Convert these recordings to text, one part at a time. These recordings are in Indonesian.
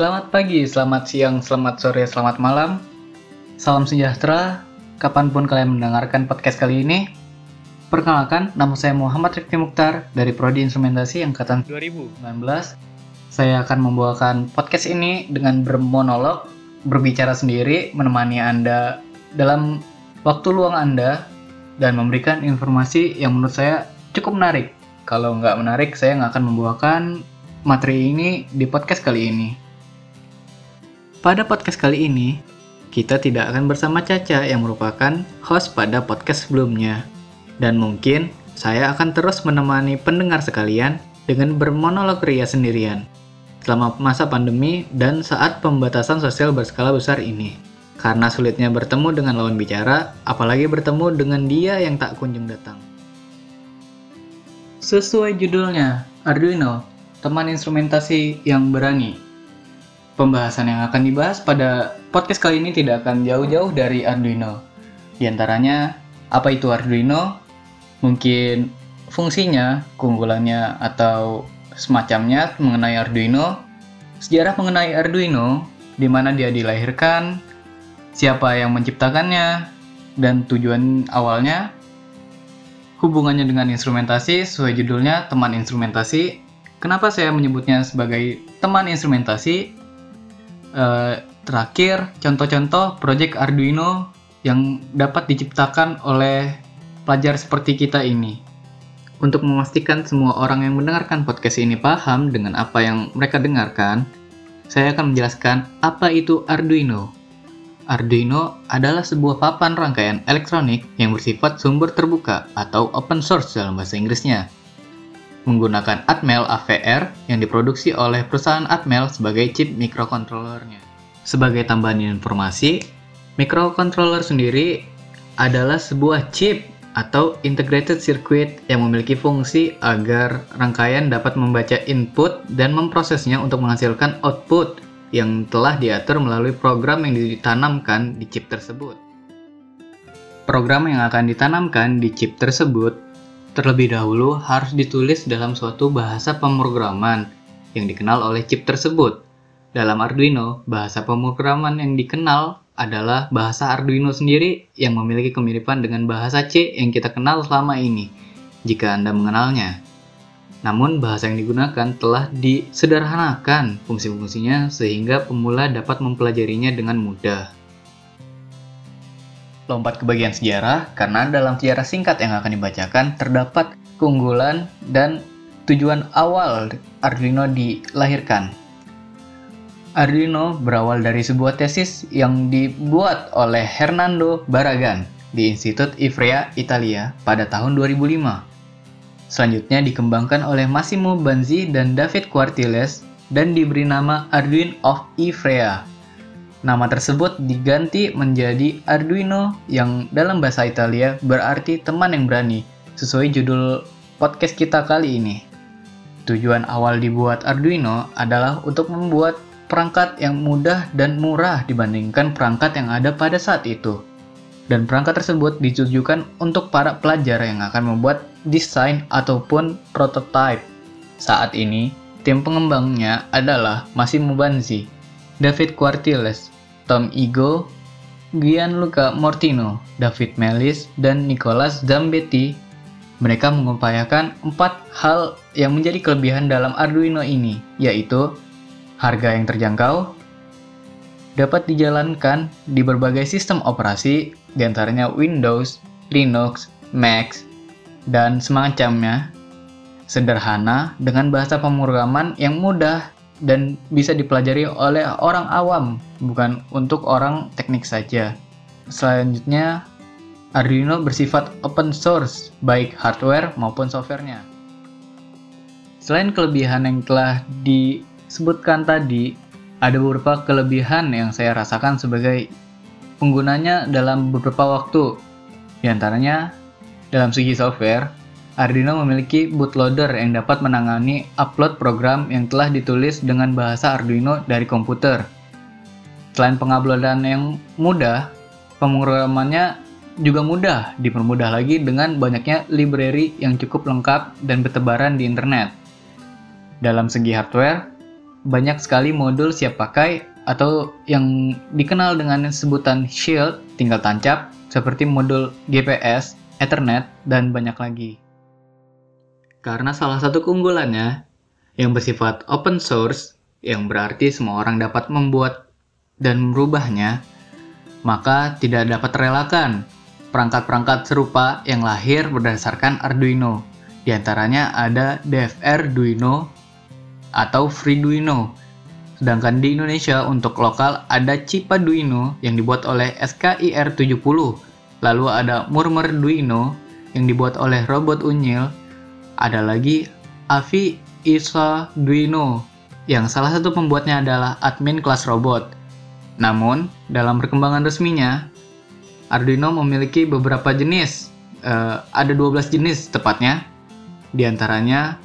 Selamat pagi, selamat siang, selamat sore, selamat malam. Salam sejahtera, kapan pun kalian mendengarkan podcast kali ini. Perkenalkan, nama saya Muhammad Rifki Mukhtar dari Prodi Instrumentasi Angkatan 2019. Saya akan membawakan podcast ini dengan bermonolog, berbicara sendiri, menemani Anda dalam waktu luang Anda, dan memberikan informasi yang menurut saya cukup menarik. Kalau nggak menarik, saya nggak akan membawakan materi ini di podcast kali ini. Pada podcast kali ini, kita tidak akan bersama Caca yang merupakan host pada podcast sebelumnya. Dan mungkin saya akan terus menemani pendengar sekalian dengan bermonolog ria sendirian selama masa pandemi dan saat pembatasan sosial berskala besar ini. Karena sulitnya bertemu dengan lawan bicara, apalagi bertemu dengan dia yang tak kunjung datang. Sesuai judulnya, Arduino, teman instrumentasi yang berani. Pembahasan yang akan dibahas pada podcast kali ini tidak akan jauh-jauh dari Arduino. Di antaranya, apa itu Arduino, mungkin fungsinya, keunggulannya, atau semacamnya mengenai Arduino, sejarah mengenai Arduino, di mana dia dilahirkan, siapa yang menciptakannya, dan tujuan awalnya, hubungannya dengan instrumentasi sesuai judulnya teman instrumentasi. Kenapa saya menyebutnya sebagai teman instrumentasi? Uh, terakhir, contoh-contoh project Arduino yang dapat diciptakan oleh pelajar seperti kita ini. Untuk memastikan semua orang yang mendengarkan podcast ini paham dengan apa yang mereka dengarkan, saya akan menjelaskan apa itu Arduino. Arduino adalah sebuah papan rangkaian elektronik yang bersifat sumber terbuka atau open source dalam bahasa Inggrisnya. Menggunakan Atmel AVR yang diproduksi oleh perusahaan Atmel sebagai chip microcontrollernya. Sebagai tambahan informasi, microcontroller sendiri adalah sebuah chip atau integrated circuit yang memiliki fungsi agar rangkaian dapat membaca input dan memprosesnya untuk menghasilkan output yang telah diatur melalui program yang ditanamkan di chip tersebut. Program yang akan ditanamkan di chip tersebut terlebih dahulu harus ditulis dalam suatu bahasa pemrograman yang dikenal oleh chip tersebut. Dalam Arduino, bahasa pemrograman yang dikenal adalah bahasa Arduino sendiri yang memiliki kemiripan dengan bahasa C yang kita kenal selama ini, jika Anda mengenalnya. Namun bahasa yang digunakan telah disederhanakan fungsi-fungsinya sehingga pemula dapat mempelajarinya dengan mudah. Lompat ke bagian sejarah, karena dalam sejarah singkat yang akan dibacakan terdapat keunggulan dan tujuan awal Arduino dilahirkan. Arduino berawal dari sebuah tesis yang dibuat oleh Hernando Barragan di Institut Ivrea, Italia pada tahun 2005. Selanjutnya dikembangkan oleh Massimo Banzi dan David Quartiles dan diberi nama Arduino of Ivrea. Nama tersebut diganti menjadi Arduino yang dalam bahasa Italia berarti teman yang berani, sesuai judul podcast kita kali ini. Tujuan awal dibuat Arduino adalah untuk membuat perangkat yang mudah dan murah dibandingkan perangkat yang ada pada saat itu. Dan perangkat tersebut ditujukan untuk para pelajar yang akan membuat desain ataupun prototype. Saat ini, tim pengembangnya adalah Massimo Banzi, David Quartiles, Tom Igo, Gianluca Mortino, David Melis, dan Nicolas Zambetti. Mereka mengupayakan empat hal yang menjadi kelebihan dalam Arduino ini, yaitu harga yang terjangkau, dapat dijalankan di berbagai sistem operasi, di antaranya Windows, Linux, Mac, dan semacamnya, sederhana dengan bahasa pemrograman yang mudah dan bisa dipelajari oleh orang awam, bukan untuk orang teknik saja. Selanjutnya, Arduino bersifat open source, baik hardware maupun softwarenya. Selain kelebihan yang telah di sebutkan tadi, ada beberapa kelebihan yang saya rasakan sebagai penggunanya dalam beberapa waktu. Di antaranya, dalam segi software, Arduino memiliki bootloader yang dapat menangani upload program yang telah ditulis dengan bahasa Arduino dari komputer. Selain penguploadan yang mudah, pemrogramannya juga mudah, dipermudah lagi dengan banyaknya library yang cukup lengkap dan bertebaran di internet. Dalam segi hardware, banyak sekali modul siap pakai atau yang dikenal dengan sebutan Shield tinggal tancap seperti modul GPS, Ethernet, dan banyak lagi. Karena salah satu keunggulannya yang bersifat open source, yang berarti semua orang dapat membuat dan merubahnya, maka tidak dapat terelakkan perangkat-perangkat serupa yang lahir berdasarkan Arduino. Di antaranya ada DFR Duino atau FreeDuino. Sedangkan di Indonesia untuk lokal ada Cipaduino yang dibuat oleh SKIR 70. Lalu ada Murmur Duino yang dibuat oleh Robot Unyil. Ada lagi Avi Isa Duino yang salah satu pembuatnya adalah admin kelas robot. Namun, dalam perkembangan resminya, Arduino memiliki beberapa jenis. Uh, ada 12 jenis tepatnya. Di antaranya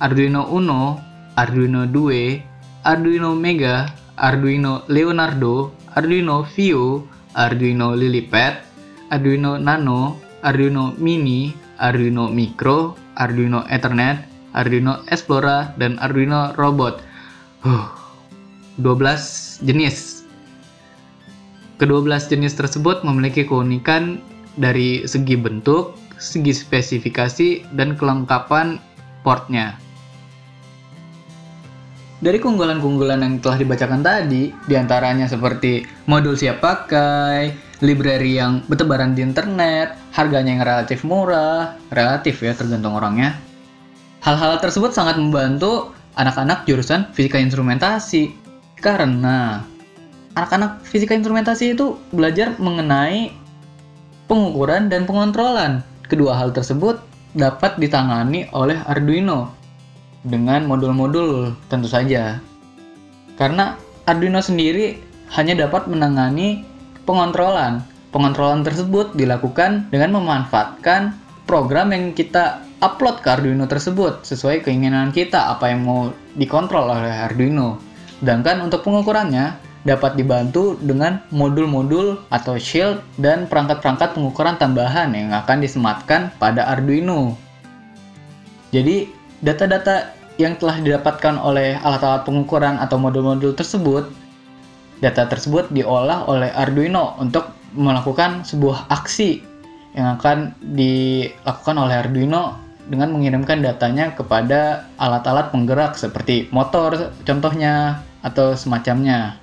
Arduino Uno, Arduino Due, Arduino Mega, Arduino Leonardo, Arduino Vio, Arduino Lilipad, Arduino Nano, Arduino Mini, Arduino Micro, Arduino Ethernet, Arduino Explora, dan Arduino Robot. Huh, 12 jenis. Kedua jenis tersebut memiliki keunikan dari segi bentuk, segi spesifikasi, dan kelengkapan portnya. Dari keunggulan-keunggulan yang telah dibacakan tadi, di antaranya seperti modul siap pakai, library yang bertebaran di internet, harganya yang relatif murah, relatif ya tergantung orangnya. Hal-hal tersebut sangat membantu anak-anak jurusan fisika instrumentasi karena anak-anak fisika instrumentasi itu belajar mengenai pengukuran dan pengontrolan. Kedua hal tersebut dapat ditangani oleh Arduino dengan modul-modul tentu saja. Karena Arduino sendiri hanya dapat menangani pengontrolan. Pengontrolan tersebut dilakukan dengan memanfaatkan program yang kita upload ke Arduino tersebut sesuai keinginan kita apa yang mau dikontrol oleh Arduino. Sedangkan untuk pengukurannya dapat dibantu dengan modul-modul atau shield dan perangkat-perangkat pengukuran tambahan yang akan disematkan pada Arduino. Jadi, data-data yang telah didapatkan oleh alat-alat pengukuran atau modul-modul tersebut, data tersebut diolah oleh Arduino untuk melakukan sebuah aksi yang akan dilakukan oleh Arduino dengan mengirimkan datanya kepada alat-alat penggerak seperti motor contohnya atau semacamnya.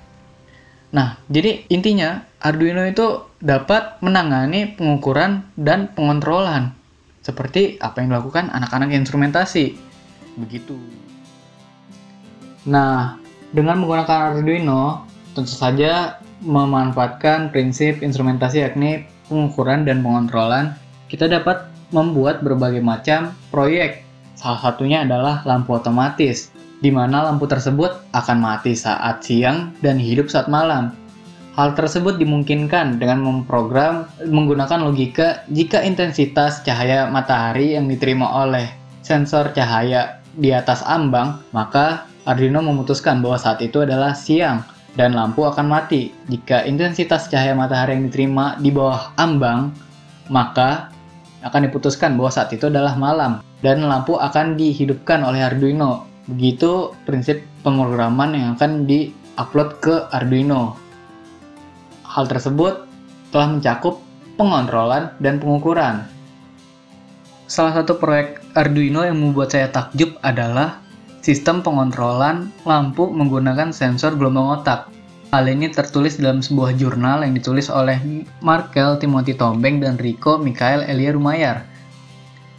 Nah, jadi intinya Arduino itu dapat menangani pengukuran dan pengontrolan seperti apa yang dilakukan anak-anak instrumentasi begitu. Nah, dengan menggunakan Arduino, tentu saja memanfaatkan prinsip instrumentasi yakni pengukuran dan pengontrolan, kita dapat membuat berbagai macam proyek. Salah satunya adalah lampu otomatis, di mana lampu tersebut akan mati saat siang dan hidup saat malam. Hal tersebut dimungkinkan dengan memprogram menggunakan logika jika intensitas cahaya matahari yang diterima oleh sensor cahaya di atas ambang, maka Arduino memutuskan bahwa saat itu adalah siang dan lampu akan mati. Jika intensitas cahaya matahari yang diterima di bawah ambang, maka akan diputuskan bahwa saat itu adalah malam dan lampu akan dihidupkan oleh Arduino. Begitu prinsip pemrograman yang akan di-upload ke Arduino. Hal tersebut telah mencakup pengontrolan dan pengukuran. Salah satu proyek Arduino yang membuat saya takjub adalah sistem pengontrolan lampu menggunakan sensor gelombang otak. Hal ini tertulis dalam sebuah jurnal yang ditulis oleh Markel Timothy Tombeng dan Rico Mikael Elia Rumayar.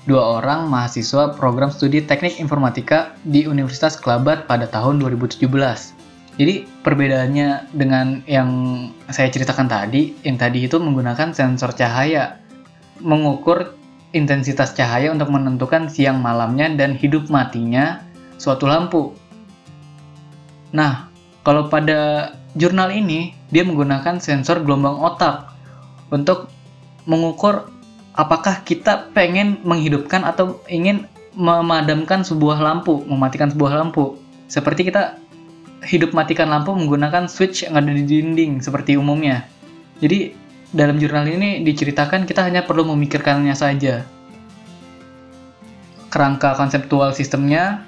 Dua orang mahasiswa program studi teknik informatika di Universitas Kelabat pada tahun 2017. Jadi perbedaannya dengan yang saya ceritakan tadi, yang tadi itu menggunakan sensor cahaya, mengukur intensitas cahaya untuk menentukan siang malamnya dan hidup matinya suatu lampu. Nah, kalau pada jurnal ini dia menggunakan sensor gelombang otak untuk mengukur apakah kita pengen menghidupkan atau ingin memadamkan sebuah lampu, mematikan sebuah lampu. Seperti kita hidup matikan lampu menggunakan switch yang ada di dinding seperti umumnya. Jadi dalam jurnal ini diceritakan kita hanya perlu memikirkannya saja. Kerangka konseptual sistemnya,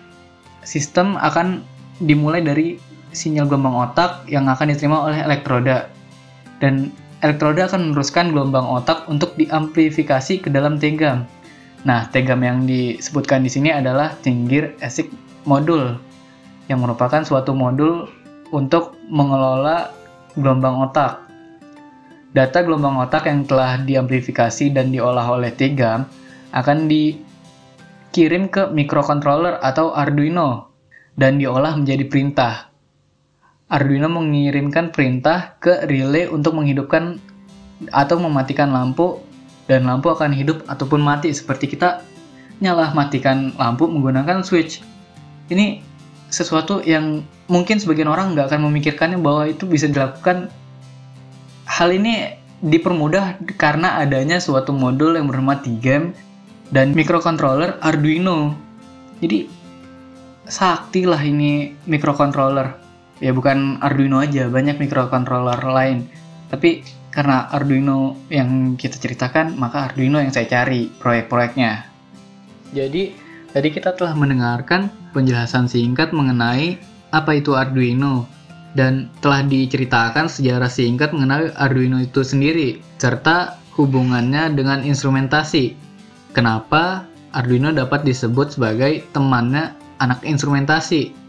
sistem akan dimulai dari sinyal gelombang otak yang akan diterima oleh elektroda. Dan elektroda akan meneruskan gelombang otak untuk diamplifikasi ke dalam tegam. Nah, tegam yang disebutkan di sini adalah tinggir esik modul, yang merupakan suatu modul untuk mengelola gelombang otak. Data gelombang otak yang telah diamplifikasi dan diolah oleh tegam akan dikirim ke microcontroller atau Arduino dan diolah menjadi perintah. Arduino mengirimkan perintah ke relay untuk menghidupkan atau mematikan lampu dan lampu akan hidup ataupun mati seperti kita nyala matikan lampu menggunakan switch. Ini sesuatu yang mungkin sebagian orang nggak akan memikirkannya bahwa itu bisa dilakukan. Hal ini dipermudah karena adanya suatu modul yang bernama T-Game dan microcontroller Arduino. Jadi sakti lah ini microcontroller. Ya bukan Arduino aja banyak microcontroller lain. Tapi karena Arduino yang kita ceritakan maka Arduino yang saya cari proyek-proyeknya. Jadi tadi kita telah mendengarkan penjelasan singkat mengenai apa itu Arduino dan telah diceritakan sejarah singkat mengenai Arduino itu sendiri serta hubungannya dengan instrumentasi kenapa Arduino dapat disebut sebagai temannya anak instrumentasi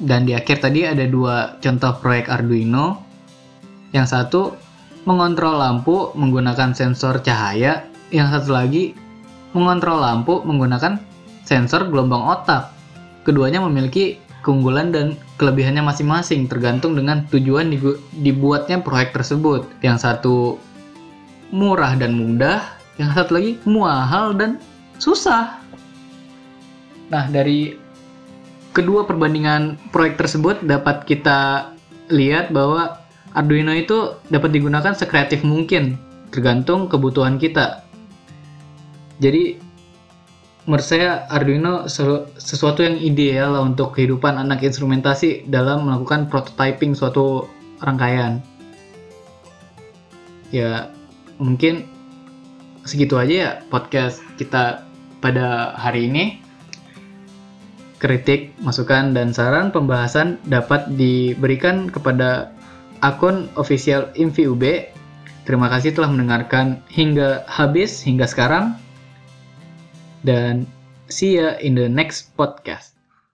dan di akhir tadi ada dua contoh proyek Arduino. Yang satu mengontrol lampu menggunakan sensor cahaya, yang satu lagi mengontrol lampu menggunakan sensor gelombang otak. Keduanya memiliki keunggulan dan kelebihannya masing-masing tergantung dengan tujuan dibuatnya proyek tersebut. Yang satu murah dan mudah, yang satu lagi mahal dan susah. Nah, dari kedua perbandingan proyek tersebut dapat kita lihat bahwa Arduino itu dapat digunakan sekreatif mungkin, tergantung kebutuhan kita. Jadi, menurut saya Arduino sesuatu yang ideal untuk kehidupan anak instrumentasi dalam melakukan prototyping suatu rangkaian. Ya, mungkin segitu aja ya podcast kita pada hari ini kritik, masukan, dan saran pembahasan dapat diberikan kepada akun official InviUB. Terima kasih telah mendengarkan hingga habis, hingga sekarang. Dan see ya in the next podcast.